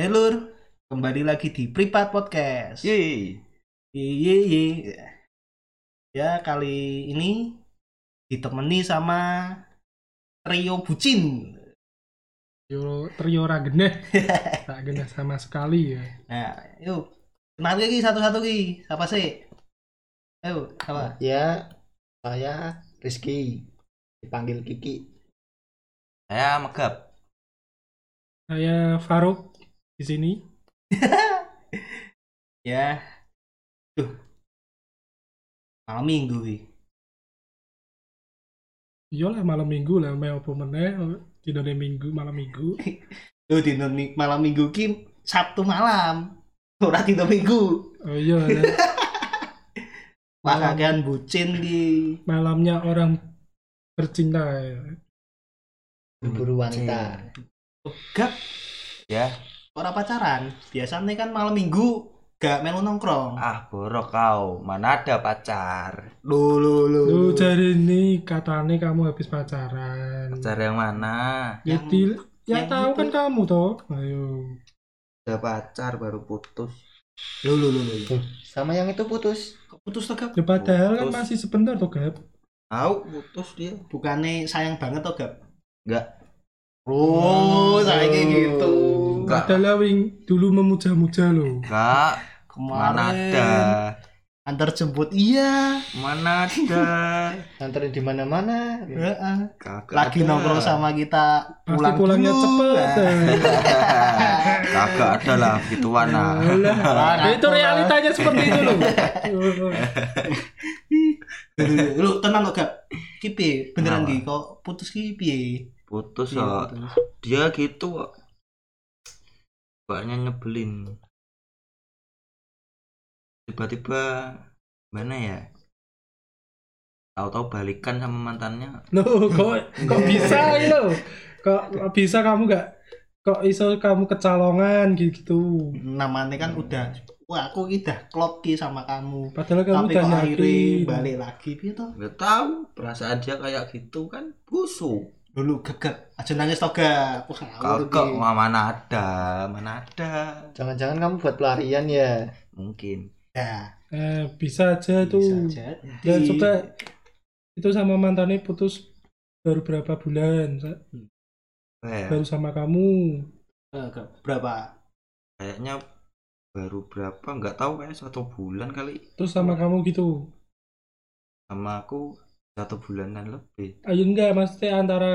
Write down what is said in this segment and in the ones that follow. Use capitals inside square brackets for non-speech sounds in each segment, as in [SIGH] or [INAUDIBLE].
Hey Lur, kembali lagi di Pripat Podcast. Yeay. Ye ye ye. Ya kali ini ditemani sama trio bucin. Yo trio ra geneh. Tak [LAUGHS] geneh sama sekali ya. Nah, yuk kenal lagi satu-satu ki. Siapa sih? Ayo, siapa? Ya, saya Rizky. Dipanggil Kiki. Saya megap. Saya Faruk di sini. [LAUGHS] Ya. Tuh. Malam minggu ki. Iya lah malam minggu lah mau apa meneh dinane minggu malam minggu. [LAUGHS] Tuh di non- malam minggu ki Sabtu malam. Ora dino minggu. Oh iya [LAUGHS] lah. Wah, Malam. kakean bucin ki. malamnya orang bercinta ya. Berburu wanita. Gak Ya. Ora pacaran. Biasanya kan malam minggu gak melu nongkrong. Ah, borok kau. Mana ada pacar? Lu lu lu. Lu cari ini katanya kamu habis pacaran. Pacar yang mana? Ya yang tahu itu. kan kamu toh. Ayo. Udah pacar baru putus. Lu lu lu. lu. Sama yang itu putus. Kok putus tuh gak? Ya padahal kan masih sebentar toh Gap. Tahu putus dia. Bukannya sayang banget tuh gak? Enggak. Oh, saya kayak gitu. Enggak. Padahal wing dulu memuja-muja loh. Enggak. Mana Kemarin ada? antar jemput iya. Mana ada? [LAUGHS] Nganterin di mana-mana. Heeh. Lagi nongkrong sama kita Pasti pulang pulangnya dulu. cepet. [LAUGHS] Kagak ada lah gituan ah. Alah, Nah, itu realitanya seperti itu loh. [LAUGHS] Nah, Lu tenang kok gak? Ki piye? Beneran ki kok putus ki piye? Putus kok. putus? Dia gitu kok. Banyak nyebelin. Tiba-tiba mana ya? Tahu-tahu balikan sama mantannya. Loh, kok [LAUGHS] kok bisa loh? Kok bisa kamu gak kok iso kamu kecolongan gitu. Namanya kan udah Wah, aku udah klop ki sama kamu. Padahal kamu Tapi udah kok akhirnya balik lagi toh? Nggak tahu perasaan dia kayak gitu kan busuk. Dulu gegek. Aja nangis ki. ma- mana ada, mana ada. Jangan-jangan kamu buat pelarian ya. Mungkin. Ya, Eh, bisa aja tuh. bisa Ya jadi. coba itu sama mantannya putus baru berapa bulan Sa- Eh, baru sama kamu Eh, berapa? kayaknya baru berapa nggak tahu kayak satu bulan kali terus sama kamu gitu sama aku satu bulanan lebih ayo enggak maksudnya antara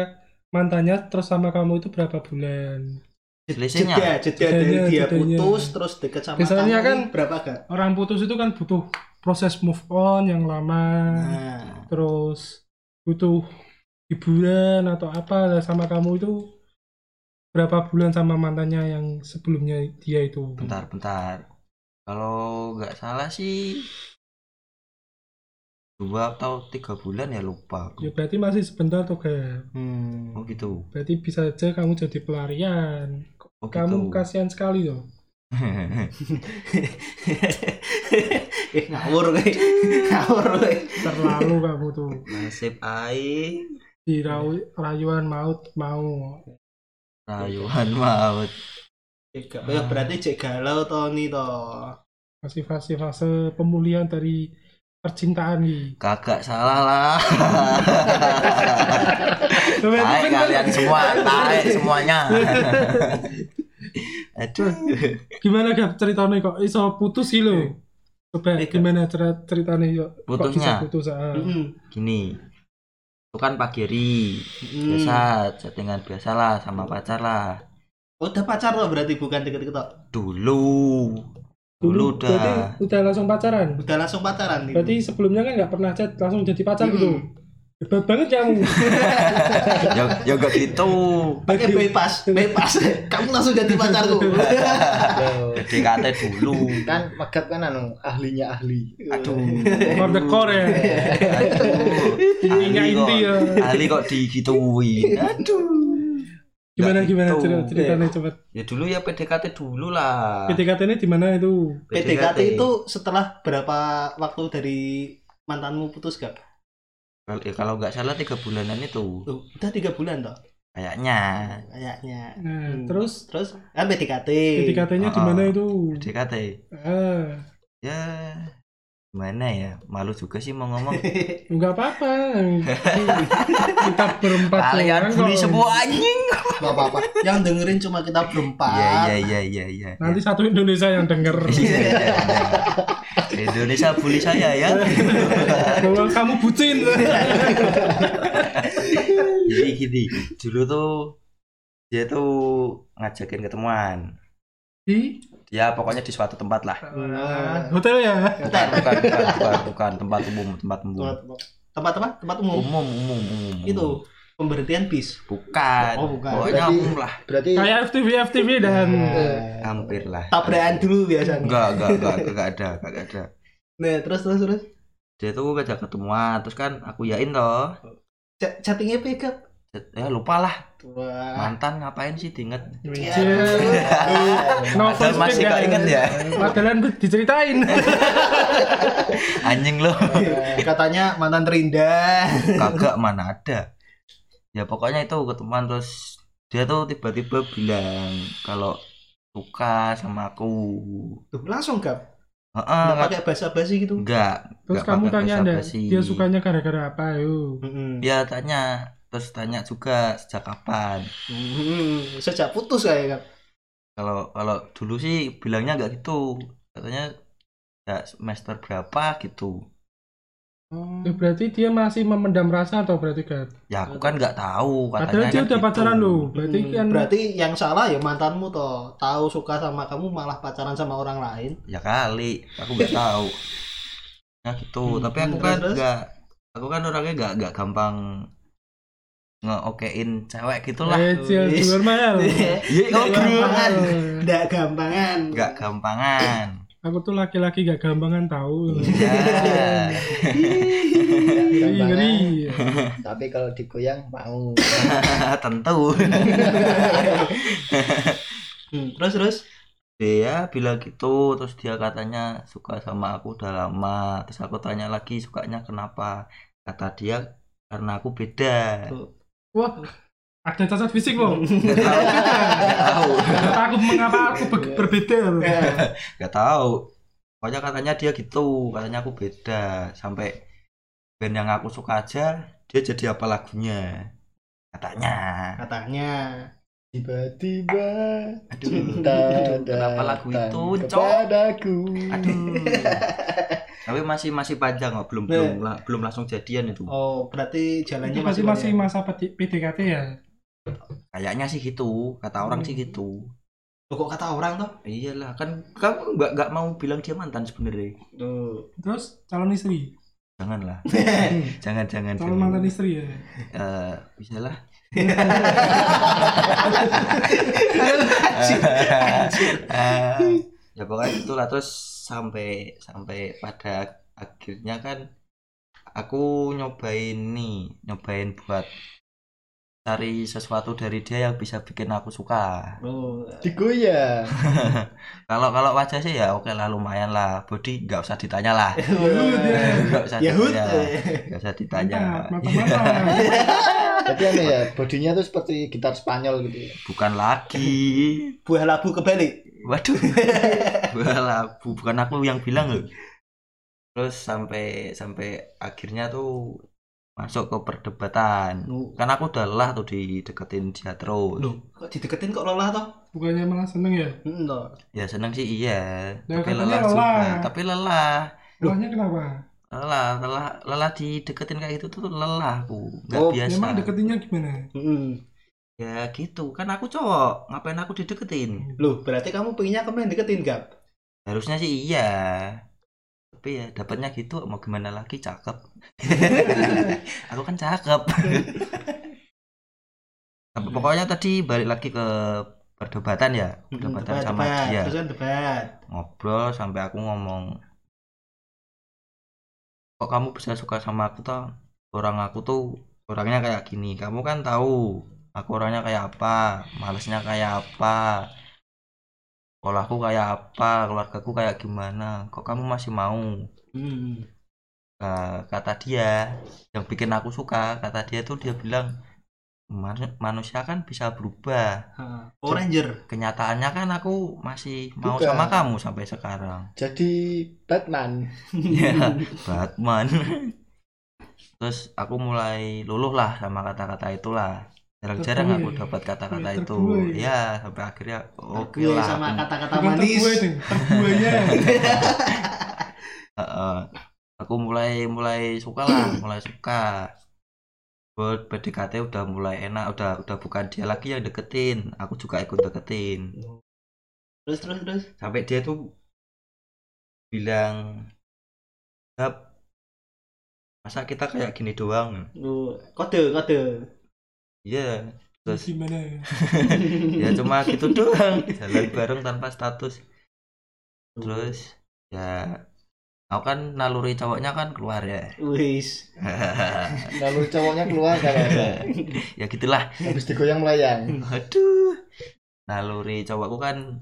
mantannya terus sama kamu itu berapa bulan Selisihnya? Jeda, jeda dari dia jedanya. putus terus deket sama Biasanya kamu kan- berapa gak? orang putus itu kan butuh proses move on yang lama Nah, terus butuh hiburan atau apa lah sama kamu itu berapa bulan sama mantannya yang sebelumnya dia itu bentar bentar kalau nggak salah sih dua atau tiga bulan ya lupa ya aku. berarti masih sebentar tuh kayak hmm. oh gitu. Berarti bisa aja kamu jadi pelarian. Oh kamu gitu. kasihan sekali loh. [LAUGHS] Eh ngawur gue ngawur gue terlalu kamu tuh. Nasib aing. Di rayuan maut mau. Rayuan maut. Ya berarti cek galau toh nih toh. Masih fase-fase pemulihan dari percintaan nih kagak salah lah. Kan- kalian semua taek semuanya. [LAUGHS] Aduh. Gimana gak ceritanya kok iso putus sih lo coba Eh, Gap. gimana cer- ceritanya yuk? Kok Putusnya? putus? Ah. Mm-mm. gini. Itu kan pagi hari. Mm. biasa chattingan biasa lah sama pacar lah. Oh, udah pacar loh berarti bukan deket-deket toh dulu dulu udah. berarti udah langsung pacaran? Udah langsung pacaran nih berarti sebelumnya kan nggak pernah chat langsung jadi pacar Mm-mm. gitu hebat banget kamu. [LAUGHS] Ya ya gak gitu. Pakai bebas bebas. [LAUGHS] Kamu langsung jadi pacarku. [LAUGHS] PDKT dulu. Kan megap kan anu ahlinya ahli. aduh. For the core ya. Ahli kok ya. ahli kok digituin. Aduh gimana Nggak gimana? gitu. cerita ceritanya coba. Ya dulu ya PDKT dulu lah. PDKT ini di mana itu? PDKT itu setelah berapa waktu dari mantanmu putus gak? Kalau- ya, kalau nggak salah tiga bulanan itu. Loh, udah tiga bulan toh? Kayaknya. Kayaknya. Nah, Hmm. terus? Terus? Kan PDKT PDKT-nya di Oh, mana oh. itu? DKT Ah, ya gimana ya malu juga sih mau ngomong [LAUGHS] enggak apa-apa. Kita berempat kalian bully kok. semua anjing nggak apa-apa yang dengerin cuma kita berempat iya iya iya iya iya Nanti satu Indonesia yang denger. Iya, iya, iya. Indonesia bully saya ya Bahwa kamu bucin. jadi gini dulu tuh dia tuh ngajakin ketemuan Di ya pokoknya di suatu tempat lah. Ah, hotel ya. bukan bukan bukan bukan, bukan. Tempat umum tempat umum. Tempat tempat tempat umum? Umum umum umum itu pemberhentian bis. Bukan. Oh, bukan. pokoknya Berarti- umum lah. Berarti Kayak FTV FTV dan hampir lah. Tabrakan dulu biasanya. Enggak enggak enggak enggak ada enggak ada. Nah terus terus terus? Dia tuh ngajak ketemuan terus kan aku yain toh. Ch- chattingnya pick up ya lupa lah wah mantan ngapain sih diinget? Wijil. Padahal Novel masih speak kok inget ya? Padahal diceritain. [LAUGHS] anjing lo katanya mantan terindah. Kagak mana ada. Ya pokoknya itu ketemuan terus dia tuh tiba-tiba bilang kalau suka sama aku. Tuh, langsung gap? Heeh, nggak nggak- pakai basa basi gitu? Enggak Terus enggak kamu tanya basa-basi. dia sukanya gara-gara apa yuk? Mm-mm. dia tanya terus tanya juga sejak kapan? Mm-mm. sejak putus kayak kan kalau kalau dulu sih bilangnya enggak gitu. Katanya ya semester berapa? gitu. Ya, berarti dia masih memendam rasa atau berarti kan? ya aku kan nggak tahu. Katanya Padahal dia kan udah gitu. pacaran loh. Berarti Hmm, kan berarti yang salah ya mantanmu toh. Tahu suka sama kamu malah pacaran sama orang lain. Ya kali. Aku nggak tahu. Ya gitu. Hmm, tapi aku kan nggak aku kan orangnya nggak nggak gampang ngeokein cewek gitulah. Eh, mahal. Iya, Nggak oh, gampangan Eh, nggak gampangan nggak gampangan. Aku tuh laki-laki gak gampangan tahu. ya Ngeri, ngeri. tapi kalau digoyang mau. [LAUGHS] tentu. Hmm, terus terus? Dia bilang gitu terus dia katanya suka sama aku udah lama. Terus aku tanya lagi sukanya kenapa? Kata dia karena aku beda Wah, ada cacat fisik loh. [LAUGHS] nggak tahu. Aku mengapa aku be- berbeda loh. nggak tahu. Pokoknya katanya dia gitu. Katanya aku beda. Sampai band yang aku suka aja dia jadi apa lagunya? Katanya. Katanya Tiba-tiba aduh, cinta aduh, kenapa lagu itu cok? kepadaku. aduh [LAUGHS] tapi masih masih panjang kok belum Nah. belum la- belum langsung jadian itu. Oh berarti jalannya Itu masih masih masih masa PD- PDKT ya. kayaknya sih gitu. Kata orang sih Hmm. gitu. Loh, kok kata orang toh? Iyalah kan kamu nggak nggak mau bilang dia mantan sebenarnya. Tuh. Terus calon istri, janganlah. [LAUGHS] Jangan jangan calon jangan. mantan istri ya. Eh, bisa lah Eh, ya pokoknya itulah. Terus sampai sampai pada akhirnya kan aku nyobain nih nyobain buat cari sesuatu dari dia yang bisa bikin aku suka oh Digoyang. [LAUGHS] kalau kalau wajah sih ya oke lah lumayan lah body nggak usah ditanya lah Yahud [LAUGHS] ya. nggak usah Yahud ditanya eh. nggak usah ditanya. Tapi aneh ya, bodinya tuh seperti gitar Spanyol gitu ya. bukan lagi buah labu kebalik Waduh. [LAUGHS] Walah, bu- bukan aku yang bilang loh. Terus sampai sampai akhirnya tuh masuk ke perdebatan. Loh, Kan aku udah lelah tuh dideketin dia terus. loh, kok dideketin kok lelah toh Bukannya malah seneng ya? Hmm, toh. Ya seneng sih iya, Nah, tapi lelah, lelah. juga. Tapi lelah. Lelahnya kenapa? Lelah, lelah, lelah dideketin kayak gitu tuh lelah aku. Nggak Oh, biasa. Memang deketinnya gimana? Hmm. Ya gitu, kan aku cowok. Ngapain aku dideketin? Loh, berarti kamu pengennya kamu yang deketin gak? Harusnya sih iya. Tapi ya dapatnya gitu mau gimana lagi cakep. [LAUGHS] aku kan cakep. [LAUGHS] Tapi pokoknya tadi balik lagi ke perdebatan ya, perdebatan sama dia. Terus debat. Ngobrol sampai aku ngomong Kok kamu bisa suka sama aku toh? Orang aku tuh orangnya kayak gini. Kamu kan tahu aku orangnya kayak apa, malesnya kayak apa. Sekolahku kayak apa, keluargaku kayak gimana. Kok kamu masih mau? Hmm. Nah, kata dia yang bikin aku suka kata dia tuh dia bilang man- manusia kan bisa berubah Oh Ranger kenyataannya kan aku masih mau Bukan. sama kamu sampai sekarang Jadi Batman. ya [LAUGHS] Batman terus aku mulai luluh lah sama kata-kata itulah jarang-jarang aku dapat kata-kata Iya, itu. Terbuai. ya sampai akhirnya oke Gue lah. sama aku- kata-kata manis. terbuaya. [LAUGHS] Heeh. aku mulai mulai suka lah [CLEARS THROAT] mulai suka. Buat PDKT udah mulai enak udah udah bukan dia lagi yang deketin. Aku juga ikut deketin. Terus terus terus? Sampai dia tuh bilang Gap masa kita kayak gini doang? Lu kode kode iya. Terus Gimana? [LAUGHS] ya cuma gitu doang jalan bareng tanpa status. Terus ya aku kan naluri cowoknya kan keluar ya. Wis. [LAUGHS] Lalu cowoknya keluar kan ada. [LAUGHS] ya gitulah. Habis digoyang melayang. aduh naluri cowokku kan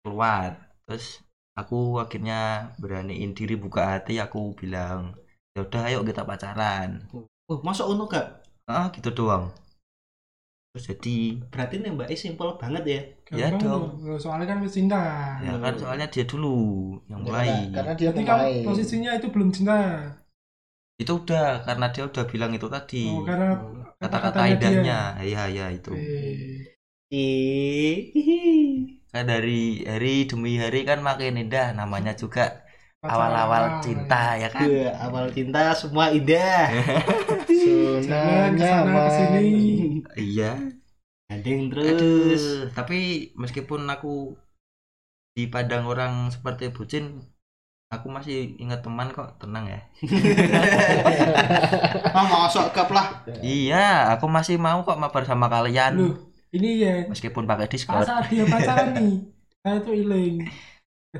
keluar. Terus aku akhirnya beraniin diri buka hati aku bilang ya udah ayo kita pacaran. Oh masuk untuk gak? Ah gitu doang jadi Berarti nembaknya simpel banget ya? Ya Gampang dong. loh, soalnya kan cinta. ya kan soalnya dia dulu yang mulai. Karena, karena dia kan pemain. posisinya itu belum cinta. itu udah karena dia udah bilang itu tadi. Oh, karena kata-kata kata-katanya dia. indahnya iya iya itu. Ih kan dari hari demi hari kan makin indah. Namanya juga awal-awal cinta ya kan? Gue awal cinta semua indah [LAUGHS] Zona ke sana ke sini. nyaman. iya Gandeng terus Aduh, tapi meskipun aku dipandang orang seperti bucin, aku masih ingat teman kok, tenang ya. [LAUGHS] Ah masuk kap lah Iya, aku masih mau kok mabar sama kalian, Loh, ini ya meskipun pakai pas Discord. saat dia pacaran [LAUGHS] nih, saya tuh iling.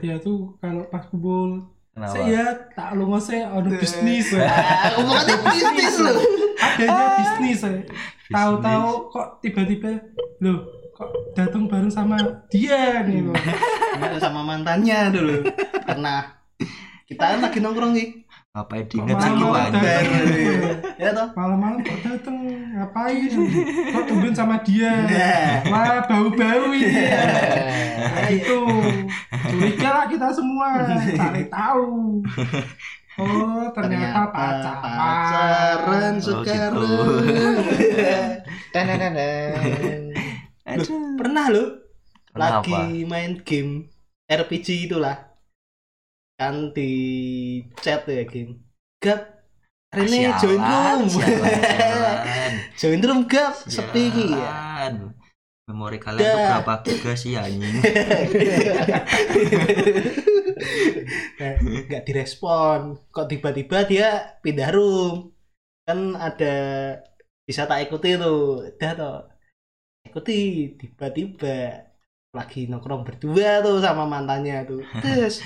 Dia tuh kalau pas kumpul, Kenapa? saya tak lu ngose bisnis. ya. Ah, Omongannya bisnis lu Adanya bisnis. ya. Tahu-tahu kok tiba-tiba loh kok datang bareng sama dia nih loh. Nggak sama mantannya dulu Pernah Kita kan lagi nongkrong nih Ngapain malam-malam gimana? datang? Ya toh Malam-malam kok datang ngapain? Kok tumben sama dia? [LAUGHS] Wah bau-bau ini. Eh, Nah, itu curiga lah kita semua cari tahu [LAUGHS] oh ternyata, pacaran pacaran Oh, sekarang gitu. [LAUGHS] Tanananan. Aduh, Pernah lo lagi main game RPG itulah? Kan di chat ya game. Gap. Rene Sialan, join room. [LAUGHS] join room gap. Sepi ya. Memori kalian tuh Dah. berapa giga sih anjing? [LAUGHS] Nggak direspon kok tiba-tiba dia pindah room kan ada bisa tak ikuti tuh udah toh ikuti tiba-tiba lagi nongkrong berdua tuh sama mantannya tuh terus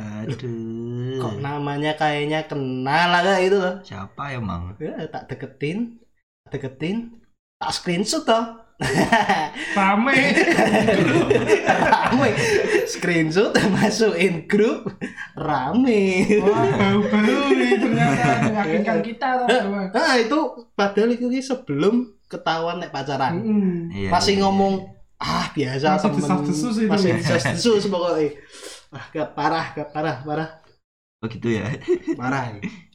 Aduh. kok namanya kayaknya kenal lah kayak itu loh Siapa emang? ya, tak deketin tak deketin tak screenshot toh rame rame screenshot masukin grup rame wah bau-bau nih ternyata meyakinkan kita coba. Nah itu padahal itu sebelum ketahuan nek pacaran. Iya, Masih iya, ngomong ah biasa Masih temen desas-desus itu. masih pokoknya. Ah gak parah, gak parah, parah. Oh gitu ya. parah. [LAUGHS]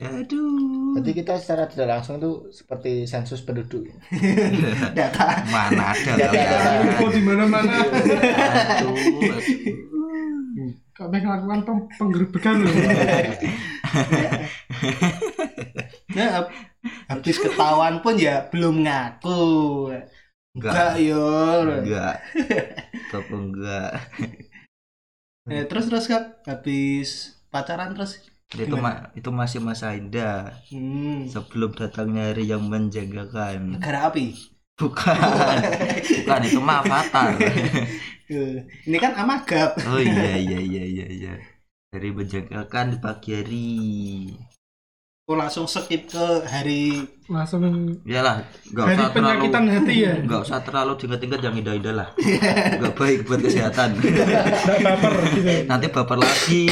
Aduh. Berarti kita secara tidak langsung tuh seperti sensus penduduk. [LAUGHS] Data. Mana ada Nggak ada. kalian? info di mana-mana pengen melakukan penggerbekan loh [LAUGHS] Nah, hab- habis ketahuan pun ya belum ngaku. Enggak Enggak. yo. Enggak. Tetap enggak. Eh, terus terus kan habis pacaran terus. Itu ma itu masih masa indah Hmm. sebelum datangnya hari yang menjagakan. Negara api. Bukan. Bukan itu mah fatal. [LAUGHS] Eh, Ini kan amagap. Oh iya iya iya iya iya. Dari menjagakan di pagi hari. Aku langsung skip ke hari langsung Iyalah, enggak dari usah terlalu penyakitan hati ya Enggak usah terlalu diingat-ingat yang indah-indah lah. [LAUGHS] Enggak baik buat kesehatan. nggak baper gitu Nanti baper lagi.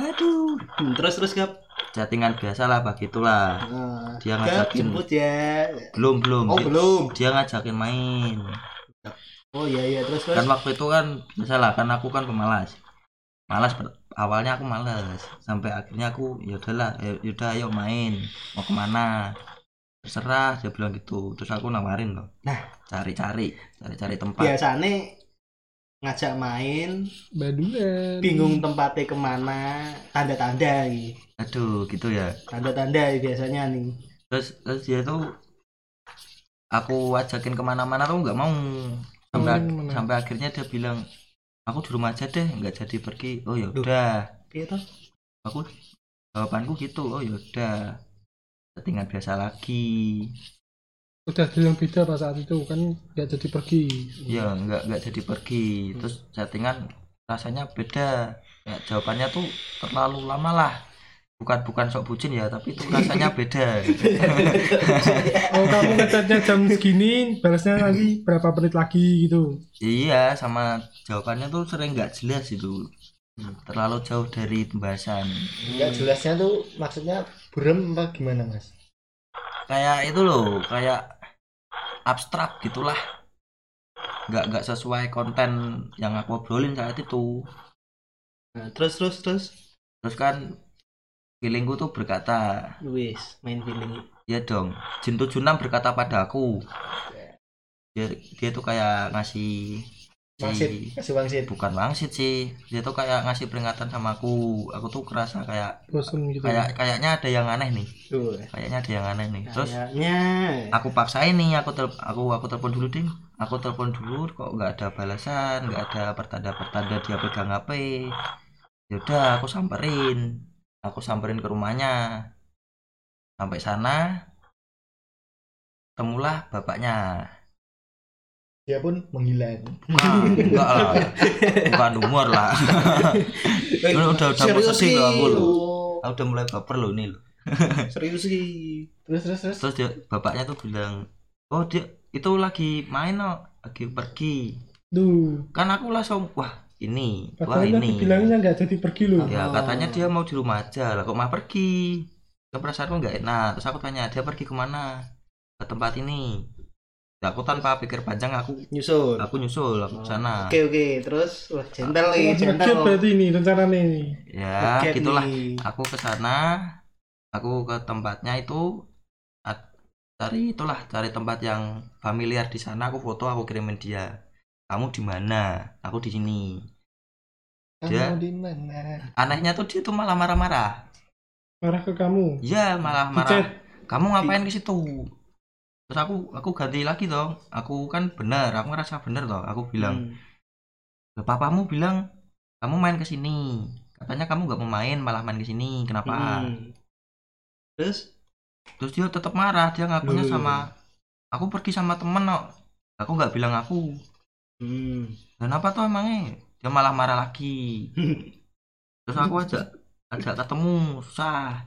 Aduh. Hmm, terus terus gap chattingan biasa lah begitulah Nah, Dia ngajakin. ya. belum belum Oh dia, belum. dia ngajakin main Oh iya iya terus terus. kan waktu itu kan biasa lah kan aku kan pemalas malas awalnya aku malas sampai akhirnya aku ya udahlah ya udah ayo main mau ke mana terserah dia bilang gitu terus aku nawarin loh Nah. cari-cari cari-cari tempat Biasanya ngajak main, Badulan. bingung tempatnya ke mana, tanda-tanda nih. aduh gitu ya Tanda-tanda biasanya nih. terus terus dia tuh aku ajakin ke mana-mana tuh nggak mau sampai mana? sampai akhirnya dia bilang aku di rumah aja deh nggak jadi pergi oh ya udah toh? aku jawabanku gitu oh ya udah settingan biasa lagi Udah bilang beda pas saat itu kan nggak jadi pergi. ya nggak nggak jadi pergi terus settingan rasanya beda ya, jawabannya tuh terlalu lama lah bukan bukan sok bucin ya tapi itu rasanya [LAUGHS] beda Oh kamu ngechatnya jam segini, balasnya nanti berapa menit lagi gitu. iya sama jawabannya tuh sering nggak jelas itu terlalu jauh dari pembahasan Enggak jelasnya tuh maksudnya burem apa gimana mas? kayak itu loh kayak abstrak gitulah nggak nggak sesuai konten yang aku obrolin saat itu Nah, terus terus terus. terus kan feelingku tuh berkata Wis, main feeling. ya dong jin 76 berkata pada aku dia, dia tuh kayak ngasih Wangsit, si- kasih wangsit. bukan wangsit sih. Dia tuh kayak ngasih peringatan sama aku. Aku tuh kerasa kayak Bosen gitu. kayak kayaknya ada yang aneh nih. Tuh. kayaknya ada yang aneh nih. Terus Kayaknya. aku paksain nih aku tel aku aku telepon dulu ding aku telepon dulu kok nggak ada balasan nggak ada pertanda pertanda dia pegang hp yaudah aku samperin. Aku samperin ke rumahnya. Sampai sana temulah bapaknya Dia pun menghilang. ah, enggak lah bukan umur lah udah udah udah mau Serius loh aku sih, loh lo. aku udah mulai baper loh nih loh Serius sih. Terus terus terus. terus dia bapaknya tuh bilang oh dia itu lagi main no lagi pergi Duh, kan aku langsung wah ini wah padahal tadi ini bilangnya nggak jadi pergi loh. ya Oh. katanya dia mau di rumah aja lah kok mah pergi kan perasaanku nggak enak terus aku tanya dia pergi ke mana ke tempat ini ya, aku tanpa pikir panjang aku Nyusul. aku nyusul aku ke sana Oke oke, terus wah gentle nih, gentle. berarti ini rencananya ini. ya Ngegap gitulah nih. aku ke sana aku ke tempatnya itu cari itulah cari tempat yang familiar di sana aku foto aku kirimin dia kamu di mana aku di sini Dia- Kamu di mana? anehnya tuh dia tuh malah marah-marah Marah ke kamu. iya malah marah kamu ngapain ke situ terus aku aku ganti lagi dong aku kan bener aku ngerasa bener toh. Aku bilang Hmm. "Lah, papamu bilang kamu main ke sini. Katanya kamu nggak mau main malah main ke sini. Kenapa? Hmm. Terus? Terus dia tetap marah. Dia ngakunya Loh. sama aku pergi sama temen kok. Aku nggak bilang aku. Hmm. dan apa tuh emangnya? Dia malah marah lagi. [LAUGHS] Terus aku ajak ajak ketemu. Susah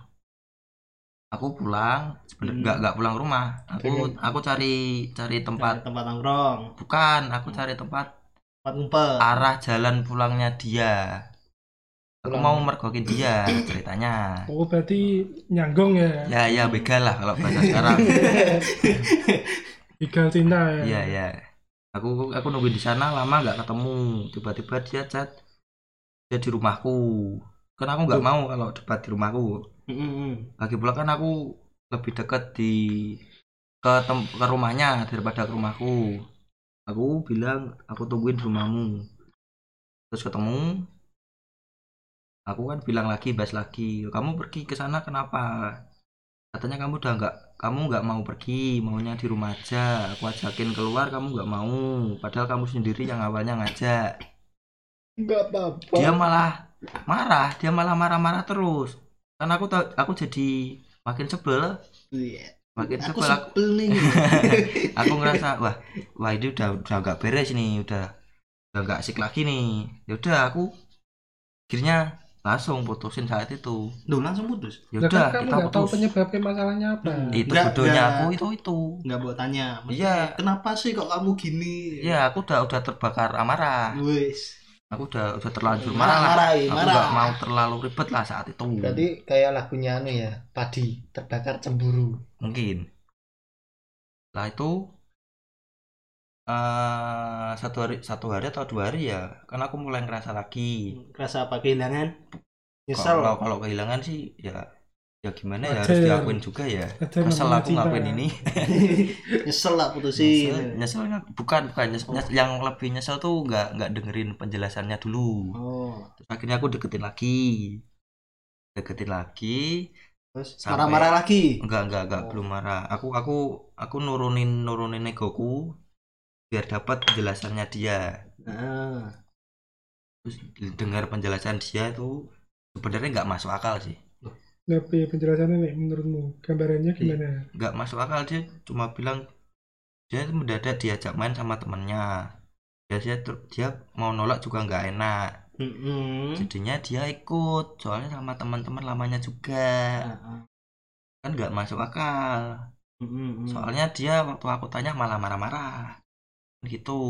aku pulang sebenarnya Hmm. nggak nggak pulang rumah. Aku aku cari cari tempat. Tempat nongkrong, bukan aku cari tempat tempat ngumpet. arah jalan pulangnya dia. Aku Pulang. mau mergokin dia [CLEARS THROAT] ceritanya. Oh berarti nyanggong ya. ya ya begal lah kalau bahasa sekarang. [LAUGHS] Begal cinta ya. iya ya aku aku nungguin di sana lama nggak ketemu. Tiba-tiba dia chat dia di rumahku. Kan aku nggak mau kalau debat di rumahku Hmm. lagi pula kan aku lebih dekat di ke tem- ke rumahnya daripada ke rumahku. Aku bilang aku tungguin di rumahmu. Terus ketemu aku kan bilang lagi bahas lagi kamu pergi ke sana kenapa? Katanya kamu udah nggak kamu nggak mau pergi maunya di rumah aja. Aku ajakin keluar kamu nggak mau. Padahal kamu sendiri yang awalnya ngajak. Enggak apa-apa. dia malah marah dia malah marah-marah terus kan aku tau- aku jadi makin sebel Iya. makin Aku sebel aku, sebel nih. [LAUGHS] aku ngerasa wah wah ini udah udah nggak beres nih udah udah nggak asik lagi nih ya udah aku akhirnya langsung putusin saat itu Duh langsung putus. ya Lah udah kan kamu kita nggak tahu putus penyebabnya masalahnya apa. Hmm. itu Nggak, bodohnya nggak. aku itu itu Nggak buat tanya. Iya. Kenapa sih kok kamu gini? ya aku udah udah terbakar amarah Wis. Aku udah udah terlanjur Marah, marah, marah, aku marah. nggak mau terlalu ribet lah saat itu Berarti kayak lagunya anu ya, padi terbakar cemburu. mungkin lah itu eh satu hari satu hari atau dua hari ya kan aku mulai ngerasa lagi Kerasa apa kehilangan? Nyesel. kalau kalau kehilangan sih ya ya gimana ya harus diakuin juga ya. Kesel namanya aku ngapain ini. [LAUGHS] Nyesel lah putusin. nyesel, nyesel bukan bukan. Nyes- nyes- yang lebih nyesel tuh nggak nggak dengerin penjelasannya dulu. Oh. terus akhirnya aku deketin lagi. Deketin lagi. Terus marah-marah lagi. enggak enggak enggak Oh. belum marah. Aku aku aku nurunin nurunin egoku biar dapat penjelasannya dia. Nah, terus dengar penjelasan dia itu sebenarnya nggak masuk akal sih Tapi penjelasannya nih menurutmu gambarannya gimana? nggak masuk akal dia cuma bilang dia itu mendadak diajak main sama temennya. Dia dia, mau nolak juga nggak enak. Mm-mm. jadinya dia ikut soalnya sama teman-teman lamanya juga. Kan nggak masuk akal. Soalnya dia waktu aku tanya malah marah-marah. Gitu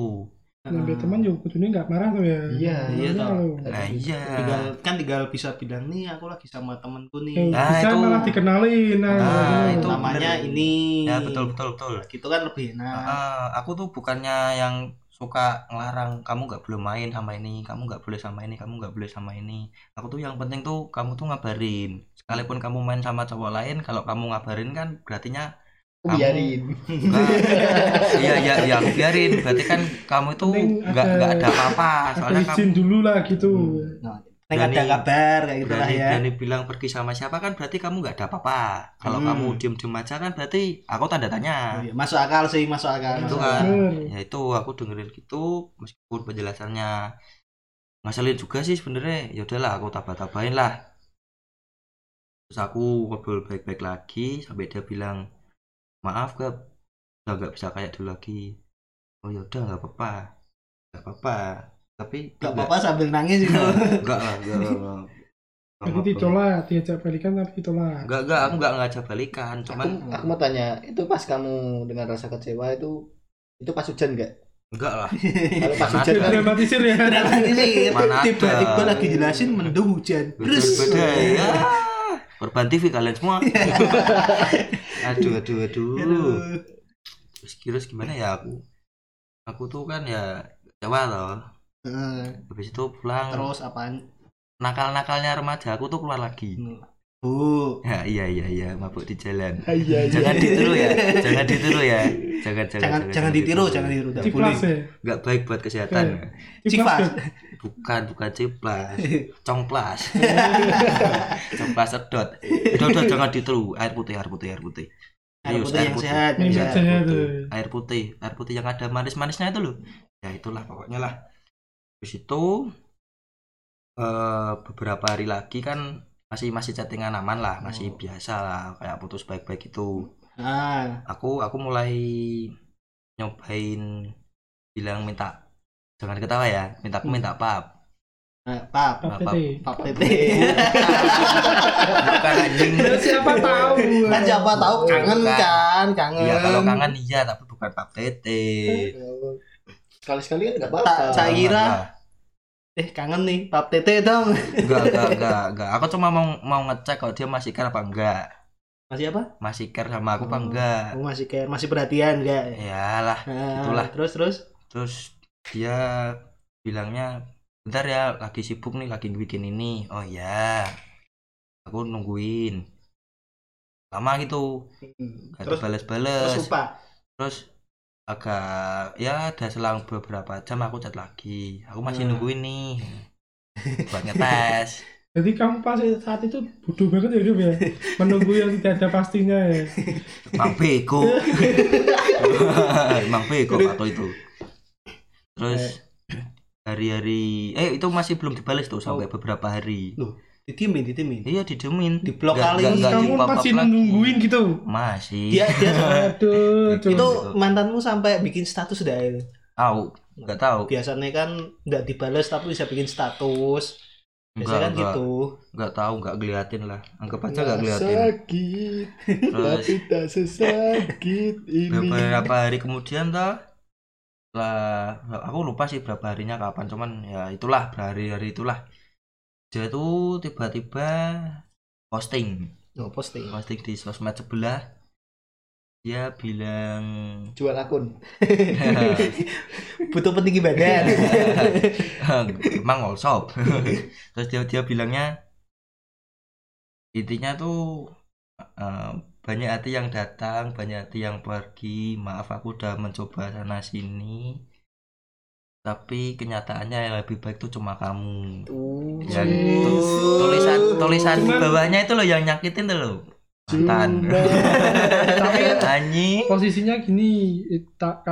Nyampe teman juga kudunya nggak marah tuh ya. Iya, iya toh. loh. nah iya tinggal kan tinggal bisa bilang nih aku lagi sama temanku Eh, nih. Nah, bisa itu- malah dikenalin nah, Nah, gitu. itu namanya bener. ini. ya betul betul betul Gitu kan lebih enak. Ah, aku tuh bukannya yang suka ngelarang kamu nggak boleh main sama ini kamu nggak boleh sama ini kamu nggak boleh sama ini aku tuh yang penting tuh kamu tuh ngabarin sekalipun kamu main sama cowok lain kalau kamu ngabarin kan berartinya Kamu- biarin. iya iya iya biarin berarti kan kamu itu nggak ada- nggak ada apa-apa Ada soalnya kamu izin dulu lah gitu. Nah, Nek ada Berani- kabar kayak gitu lah berani, ya. berani bilang pergi sama siapa kan berarti kamu nggak ada apa-apa kalau Hmm. kamu diem-diem aja kan berarti aku tanda tanya Oh, iya, Masuk akal sih, masuk akal. Itu kan. Bener. ya itu aku dengerin gitu meskipun penjelasannya ngasalin juga sih sebenarnya ya udahlah aku tabah-tabahin lah terus aku ngobrol baik-baik lagi sampai dia bilang maaf gak udah nggak bisa kayak dulu lagi oh ya udah nggak apa-apa nggak apa-apa tapi Gak apa-apa sambil nangis gitu. [LAUGHS] enggak lah enggak enggak Tapi ditolak, diajak balikan tapi ditolak. enggak enggak aku enggak ngajak balikan Aku, cuman aku mau tanya, itu pas kamu dengan rasa kecewa itu itu pas hujan nggak? enggak lah Kalau pas hujan kan Dramatisir ya. Dramatisir. Mana ada. Tiba-tiba lagi jelasin mendung hujan. Terus beda ya korban TV kalian semua [LAUGHS] aduh aduh. aduh Aduh. terus terus gimana ya aku? Aku tuh kan ya Jawa loh habis itu pulang. Terus apaan? nakal-nakalnya remaja aku tuh keluar lagi Bu. ya iya iya iya mabuk di jalan Iya, iya. jangan ditiru ya jangan ditiru ya jangan jangan Jangan jangan ditiru, jangan ditiru. Tidak boleh. Ciplas ya. baik buat kesehatan Ciplas Ciplas. ya. bukan bukan ciplas [LAUGHS] congplas congplas [LAUGHS] sedot udah udah jangan ditiru air putih air putih air putih Air putih yang sehat, yang Minum Iya, sehat. saja air putih. air putih air putih yang ada manis-manisnya itu loh ya itulah pokoknya lah habis itu eh, beberapa hari lagi kan masih masih chattingan aman lah masih Oh. biasa lah kayak putus baik-baik itu Ah, aku aku mulai nyobain bilang minta jangan ketawa ya minta aku minta pap nah, pap, Pap Pap- tete. pap tete. bukan anjing Ya, siapa tahu. Kan siapa tahu kangen Bukan. kan, kangen. Iya kalau kangen iya tapi bukan pap tete Sekali-sekali kan nggak Tak apa-apa. saya kira eh kangen nih pap tete dong. enggak enggak [LAUGHS] enggak enggak aku cuma mau mau ngecek kalau dia masih care apa enggak Masih apa? masih care sama aku apa Oh. enggak Aku masih kayak masih perhatian enggak? Iyalah Nah, itulah. Terus terus. terus dia bilangnya bentar ya lagi sibuk nih lagi bikin ini oh ya aku nungguin lama gitu gak Terus terus bales-bales lupa. terus agak ya ada selang beberapa jam aku chat lagi. Aku masih Hmm. nungguin nih buat ngetes. [LAUGHS] Jadi kamu pas saat itu bodoh banget ya hidup ya. Menunggu yang tidak ada pastinya ya. Mang bego. [LAUGHS] Mang bego atau itu. Terus hari-hari eh itu masih belum dibales tuh sampai beberapa hari Ditimin, ditimin. iya didemin Di blok kali. nggak Kamu masih lagi. nungguin gitu. masih Dia dia [LAUGHS] Aduh, Itu- itu tuh. mantanmu sampai bikin status dah itu. tahu nggak tahu Biasanya kan nggak dibales tapi bisa bikin status. Biasanya kan nggak. gitu. nggak tahu nggak ngeliatin lah anggap aja nggak ngeliatin sakit, terus tapi tak sesakit ini. beberapa hari kemudian toh lah aku lupa sih berapa harinya kapan cuman ya itulah berhari-hari itulah dia tuh tiba-tiba posting. Oh, posting. posting di sosmed sebelah. Dia bilang jual akun. [LAUGHS] [LAUGHS] Butuh petinggi badan. [LAUGHS] emang all shop. Terus dia dia bilangnya intinya tuh eh, banyak hati yang datang banyak hati yang pergi. Maaf aku udah mencoba sana sini tapi kenyataannya yang lebih baik tuh cuma kamu tuh ya, tulisan tulisan di bawahnya itu loh yang nyakitin tuh loh mantan Tapi [LAUGHS] kan anjing posisinya gini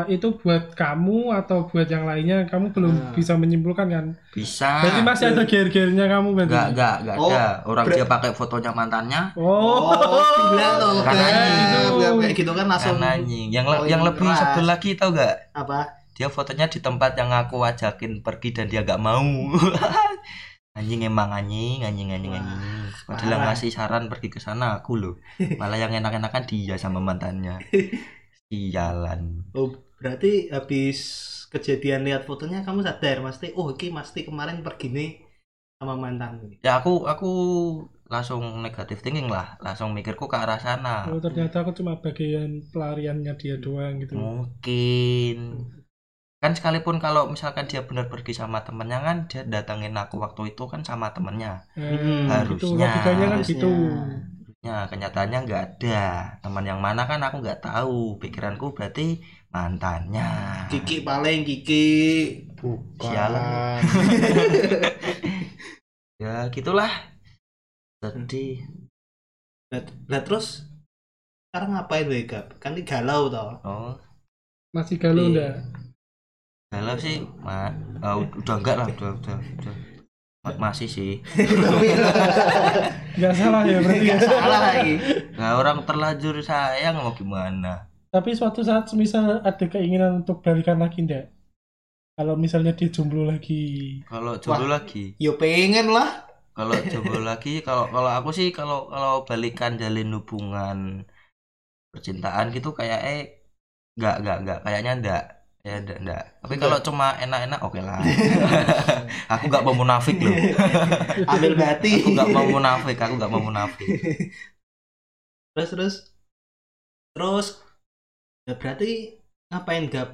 itu buat kamu atau buat yang lainnya kamu belum Nah. bisa menyimpulkan kan bisa berarti masih ada ger-gernya kamu berarti Enggak, enggak, enggak Oh, ada. Orang ber- dia pakai fotonya mantannya oh, gila loh. Kan Kayak anjing. gitu. Kayak gitu kan langsung kan anjing. Yang le- poin yang lebih keras. sebel lagi tau gak? apa? Dia fotonya di tempat yang aku ajakin pergi dan dia gak mau. [LAUGHS] anjing emang anjing, anjing anjing Wah, anjing. Padahal ngasih saran pergi ke sana aku loh. [LAUGHS] Malah yang enak-enakan dia sama mantannya. [LAUGHS] Sialan. Oh, berarti habis kejadian lihat fotonya kamu sadar pasti oh iki pasti kemarin pergi nih sama mantan Ya aku aku langsung negatif thinking lah, langsung mikirku ke arah sana. oh ternyata aku cuma bagian pelariannya dia doang gitu mungkin kan sekalipun kalau misalkan dia benar pergi sama temennya kan dia datangin aku waktu itu kan sama temennya. Eh, gitu. Harusnya, logikanya kan harusnya. gitu ya kenyataannya nggak ada. Teman yang mana kan aku nggak tahu. Pikiranku berarti mantannya. Kiki paling Kiki. Sialan. [LAUGHS] ya gitulah. Sedih. Lah, lah terus sekarang ngapain tuh Gap? Kan galau toh. oh. Masih galau enggak galau sih ma ah, udah enggak lah udah udah, udah. Ma- masih sih. [LAUGHS] Nggak salah ya berarti ya. Gak salah lagi. nah orang terlanjur sayang mau gimana? Tapi suatu saat misal ada keinginan untuk balikan lagi enggak kalau misalnya dia jomblo lagi. Kalau jomblo lagi? Yo pengen lah. kalau [LAUGHS] jomblo lagi kalau kalau aku sih kalau kalau balikan jalin hubungan percintaan gitu kayak eh nggak nggak nggak kayaknya enggak ya enggak enggak tapi kalau cuma enak-enak oke lah [LAUGHS] aku nggak mau munafik loh [LAUGHS] Ambil bati. aku nggak mau munafik aku nggak mau munafik [LAUGHS] terus terus terus ya berarti ngapain Gap?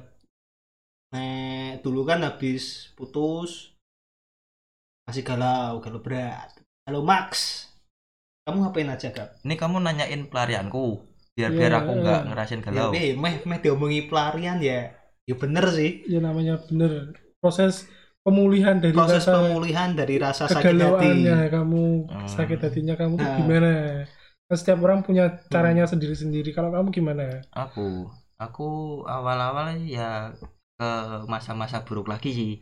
Nek dulu kan habis putus masih galau, galau berat. Halo Max. Kamu ngapain aja Gap? ini kamu nanyain pelarianku biar Iya, biar aku nggak ngerasain Ya, galau eh, meh meh diomongi pelarian ya. Ya bener sih. ya namanya bener proses pemulihan dari Proses rasa pemulihan dari rasa sakit hati. kamu Hmm. sakit hatinya kamu tuh Nah. gimana kan setiap orang punya caranya sendiri-sendiri kalau kamu gimana aku aku awal-awal ya ke masa-masa buruk lagi sih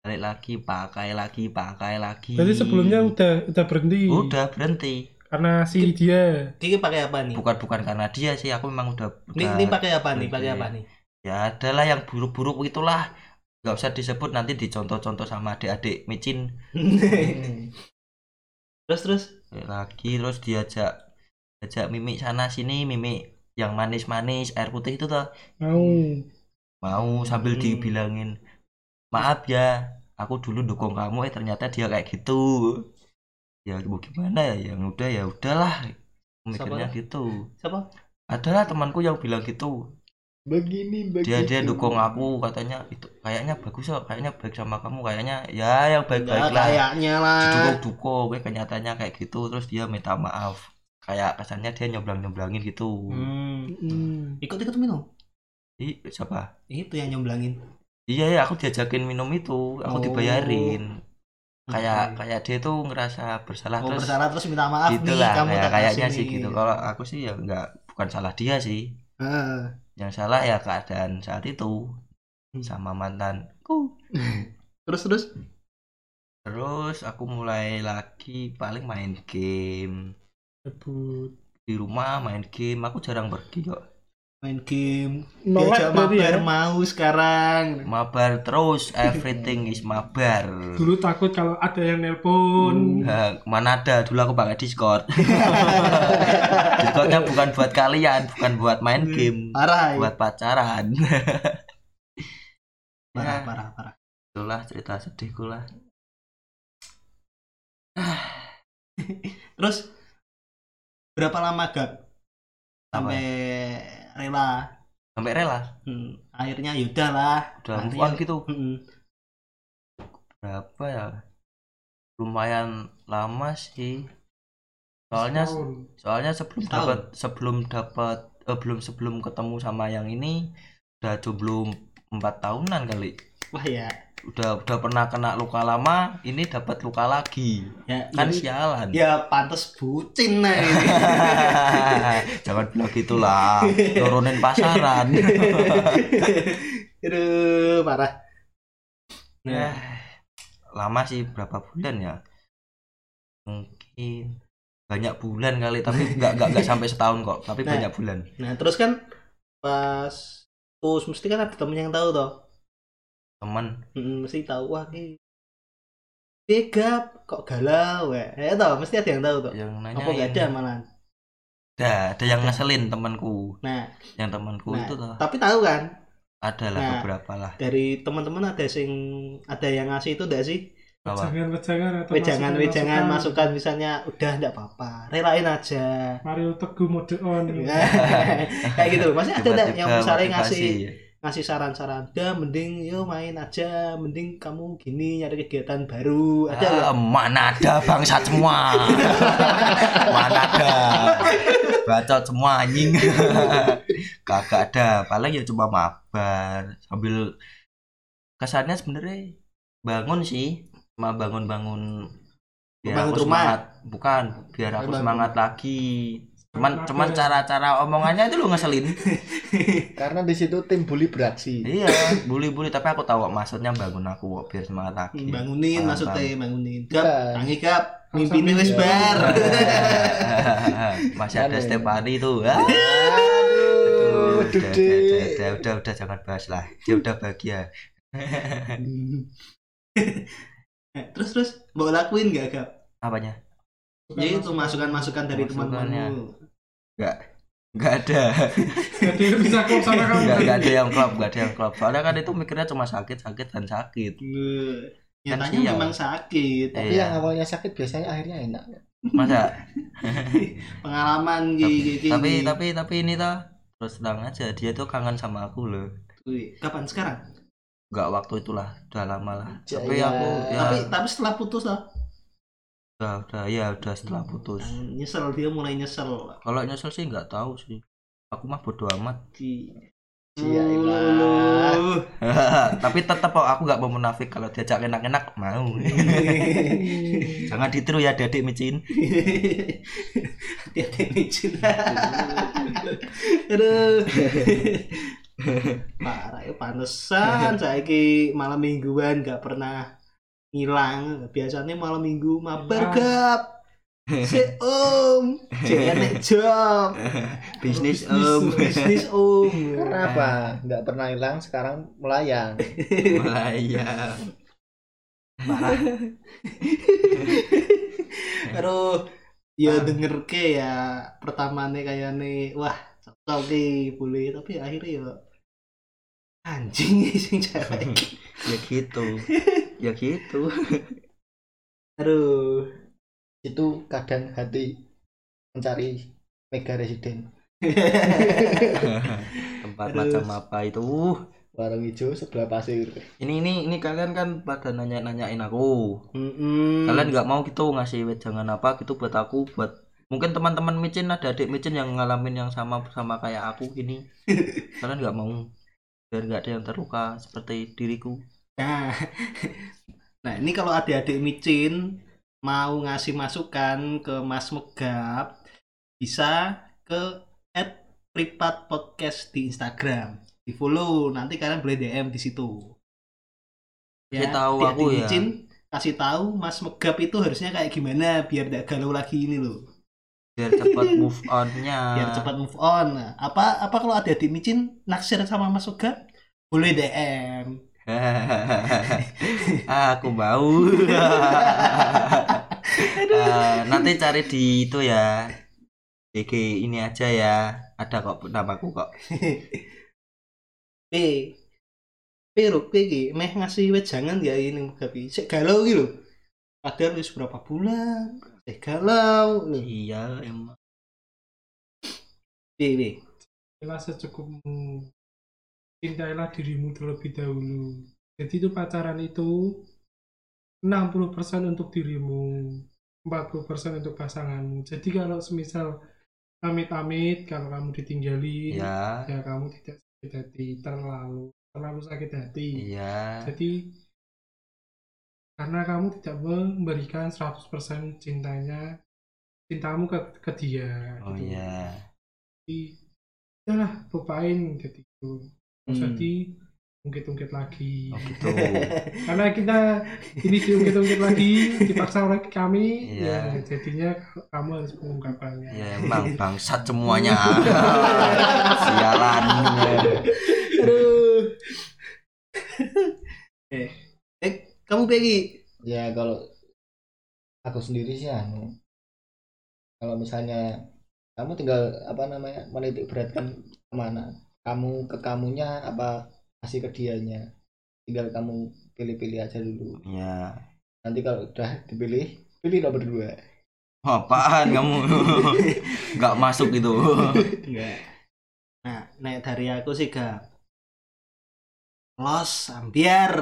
balik lagi pakai lagi pakai lagi berarti sebelumnya udah udah berhenti udah berhenti karena si dia Kiki pakai apa nih? bukan bukan karena dia sih aku memang udah, Ini, udah ini pakai apa nih? Pakai apa nih? Ya adalah yang buruk-buruk itulah nggak usah disebut nanti dicontoh-contoh sama adik-adik micin. [LAUGHS] Terus terus? Lagi terus diajak diajak mimik sana sini mimik yang manis-manis air putih itu tuh mau. Mau sambil Hmm. dibilangin maaf ya aku dulu dukung kamu eh ternyata dia kayak gitu. Ya mau gimana ya? Yang udah ya udahlah. Mikirnya Siapa? gitu. Siapa? adalah temanku yang bilang gitu begini begitu dia dia dukung aku katanya itu kayaknya bagus kok kayaknya baik sama kamu kayaknya ya yang baik baik Enggak, lah kayaknya lah. didukung dukung eh kenyataannya kayak gitu terus dia minta maaf kayak kesannya dia nyoblang nyoblangin gitu Hmm. hmm, Ikut ikut minum. Ih, siapa Itu yang nyomblangin. iya ya aku diajakin minum itu aku Oh. dibayarin kayak Oke. kayak dia tuh ngerasa bersalah oh, terus bersalah terus minta maaf gitu nih lah kamu kayak tak kayaknya sih gitu kalau aku sih ya nggak bukan salah dia sih Ah. Yang salah ya keadaan saat itu Hmm. sama mantan. [LAUGHS] Terus terus? Terus aku mulai lagi paling main game. Di rumah main game aku jarang pergi kok main game. Nolak diajak berarti ya? mabar mau sekarang. Mabar terus everything is mabar. Dulu takut kalau ada yang nelpon. Nah, mana ada? Dulu aku pakai discord. [LAUGHS] Discordnya bukan buat kalian bukan buat main game. Parah ya. buat pacaran. [LAUGHS] Parah Ya. parah parah. Itulah cerita sedihku lah. [SIGHS] Terus berapa lama gak sampai rela. Sampai rela? Hmm, akhirnya yaudah lah udah move Akhirnya- on gitu? Mm-mm. berapa ya? Lumayan lama sih. Soalnya Setahun. soalnya sebelum dapat sebelum dapat eh, belum sebelum ketemu sama yang ini udah jomblo empat tahunan kali. Wah ya udah udah pernah kena luka lama ini dapat luka lagi ya kan ini- sialan ya pantas bucin ini. [LAUGHS] jangan bilang gitulah turunin pasaran [LAUGHS] Aduh, parah. Ya, Nah, lama sih berapa bulan ya mungkin banyak bulan kali tapi [LAUGHS] nggak nggak nggak sampai setahun kok tapi Nah. banyak bulan nah terus kan pas terus mesti kan ada temen yang tahu toh. Teman Mm, mesti tahu wah ini Begap kok galau ya. Ya toh, mesti ada yang tahu toh. yang nanya Apa gak ada malahan. ada ada yang ngeselin temanku Nah, yang temanku Nah, itu toh tapi tahu kan ada lah nah, beberapa lah dari teman-teman ada sing ada yang ngasih itu enggak sih? Apa? Wejangan-wejangan atau masukan-masukan. masukan misalnya udah enggak apa-apa, relain aja. Mario Teguh mode on. [LAUGHS] kayak gitu masih ada enggak yang misalnya motivasi. ngasih ngasih saran-saran dah mending yo main aja mending kamu gini nyari kegiatan baru. Ada? Ah, mana ada bangsat semua. [LAUGHS] Mana ada bacot semua anjing. [LAUGHS] Kagak ada. Paling ya cuma mabar. Sambil kesannya sebenarnya bangun sih. Cuma bangun-bangun biar Bangun aku rumah? semangat. Bukan biar aku Bangun. semangat lagi cuman cuman ya. cara-cara omongannya itu lo ngeselin [LAUGHS] Karena di situ tim bully beraksi. iya bully-bully tapi aku tahu maksudnya bangun aku kok biar semangat lagi bangunin Paham, maksudnya bangunin gap Bukan. tangi gap mimpi wis mimpi. bar [LAUGHS] masih ada Aneh. Stefani tuh ah. Aduh, Aduh, udah, udah, udah, udah, udah, udah, jangan bahas lah. Dia udah bahagia. [LAUGHS] terus terus mau lakuin gak gap Apanya? ya itu masukan-masukan dari Masukannya. teman-temanmu Nggak ada. [LAUGHS] Jadi bisa klop sama kamu. Nggak, nggak ada yang klop, nggak ada yang klop. Soalnya kan itu mikirnya cuma sakit, sakit dan sakit. Nge- Kan nyatanya sial. memang sakit Tapi Iya. yang awalnya sakit biasanya akhirnya enak. Masa? [LAUGHS] pengalaman tapi, gini tapi, tapi, tapi ini tuh terus terang aja dia tuh kangen sama aku loh. kapan sekarang Nggak waktu itulah, udah lama lah. Tapi aku ya tapi tapi setelah putus lah udah, udah, ya udah setelah putus. nyesel dia mulai nyesel Kalau nyesel sih nggak tahu sih. Aku mah bodo amat. di. Uh. [LAUGHS] tapi tetap kok aku nggak mau munafik kalau diajak enak-enak mau [LAUGHS] jangan ditiru ya adik micin [LAUGHS] Hati-hati micin. Aduh. Parah ya panesan saiki malam mingguan gak pernah ngilang. Biasanya malam minggu mabar gap. [LAUGHS] Si om, si enek job, bisnis Bisnis, om bisnis om. Karena apa? Nggak pernah hilang, sekarang melayang. [LAUGHS] melayang Parah. [LAUGHS] Aduh, ya denger ke ya pertamanya kayak nih, wah cocok nih boleh tapi akhirnya ya anjing sing cewek. ya gitu ya gitu [LAUGHS] Aduh. Itu kadang hati mencari mega residen. [LAUGHS] tempat Aduh. macam apa itu Warung hijau sebelah pasir. ini ini ini kalian kan pada nanya nanyain aku Mm-mm. kalian nggak mau gitu ngasih jangan apa gitu buat aku buat mungkin teman-teman micin ada adik micin yang ngalamin yang sama sama kayak aku gini [LAUGHS] kalian nggak mau biar nggak ada yang terluka seperti diriku Nah, [LAUGHS] nah ini kalau adik-adik micin mau ngasih masukan ke Mas Megap bisa ke @pripat podcast di Instagram. Di follow nanti kalian boleh DM di situ. Kasih tahu adik-adik aku ya. micin, kasih tahu Mas Megap itu harusnya kayak gimana biar tidak galau lagi ini loh. biar cepat [LAUGHS] move onnya Biar cepat move on. Apa apa kalau adik-adik micin naksir sama Mas Megap? Boleh DM. [LAUGHS] aku mau Ah, [LAUGHS] nanti cari di itu ya DG ini aja ya ada kok namaku kok [LAUGHS] B Pero iki meh ngasih wejangan ya ini Gabi. Sik galau iki lho. Padahal wis berapa bulan. Sik galau nih. iya emang Piye piye? Cintailah secukupmu. Cintailah dirimu terlebih dahulu. Jadi itu pacaran itu 60% untuk dirimu, 40% untuk pasanganmu. Jadi kalau semisal amit-amit kalau kamu ditinggalin, iya ya kamu tidak sakit hati terlalu terlalu sakit hati. iya Jadi karena kamu tidak memberikan 100% cintanya cintamu ke, ke dia oh gitu. iya Jadi udahlah lupain gitu. Nggak usah Hmm. di ungkit-ungkit lagi. oh gitu [LAUGHS] Karena kita ini diungkit-ungkit lagi dipaksa oleh kami Iya. ya jadinya kamu harus mengungkapkannya. ya emang [LAUGHS] bangsat semuanya [LAUGHS] sialan Aduh. eh, eh kamu Peggy ya kalau aku sendiri sih anu kalau misalnya kamu tinggal apa namanya menitik beratkan ke mana kamu ke kamunya apa kasih ke dianya? Tinggal kamu pilih-pilih aja dulu. Ya nanti kalau udah dipilih pilih nomor dua. Apaan kamu? [LAUGHS] Nggak masuk itu enggak nah nek dari aku sih gak. Los ambiar.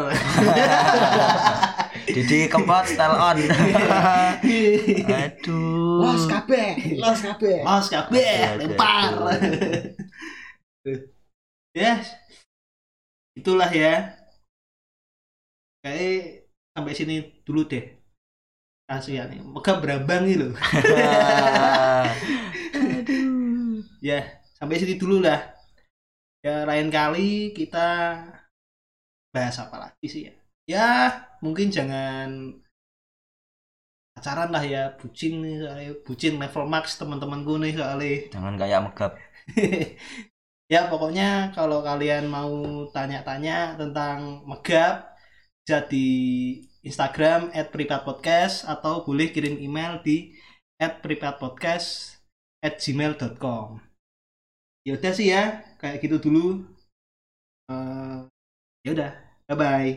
[LAUGHS] Didi kempot style on. [LAUGHS] Aduh. Los kabeh los kabeh. Los kabeh aduh, lempar. Ya itulah ya. Kayak sampai sini dulu deh. Kasihan nih megah berambang nih loh. [LAUGHS] Ya sampai sini dulu lah. Ya lain kali kita bahas apa lagi sih ya? Ya mungkin jangan pacaran lah ya bucin nih soalnya. Bucin level max teman-temanku nih soalnya. Jangan kayak megap [LAUGHS] ya pokoknya kalau kalian mau tanya-tanya tentang megap bisa di Instagram @pripatpodcast atau boleh kirim email di @pripatpodcast@gmail.com. Ya udah sih ya, kayak gitu dulu. Eh, ya udah, bye bye.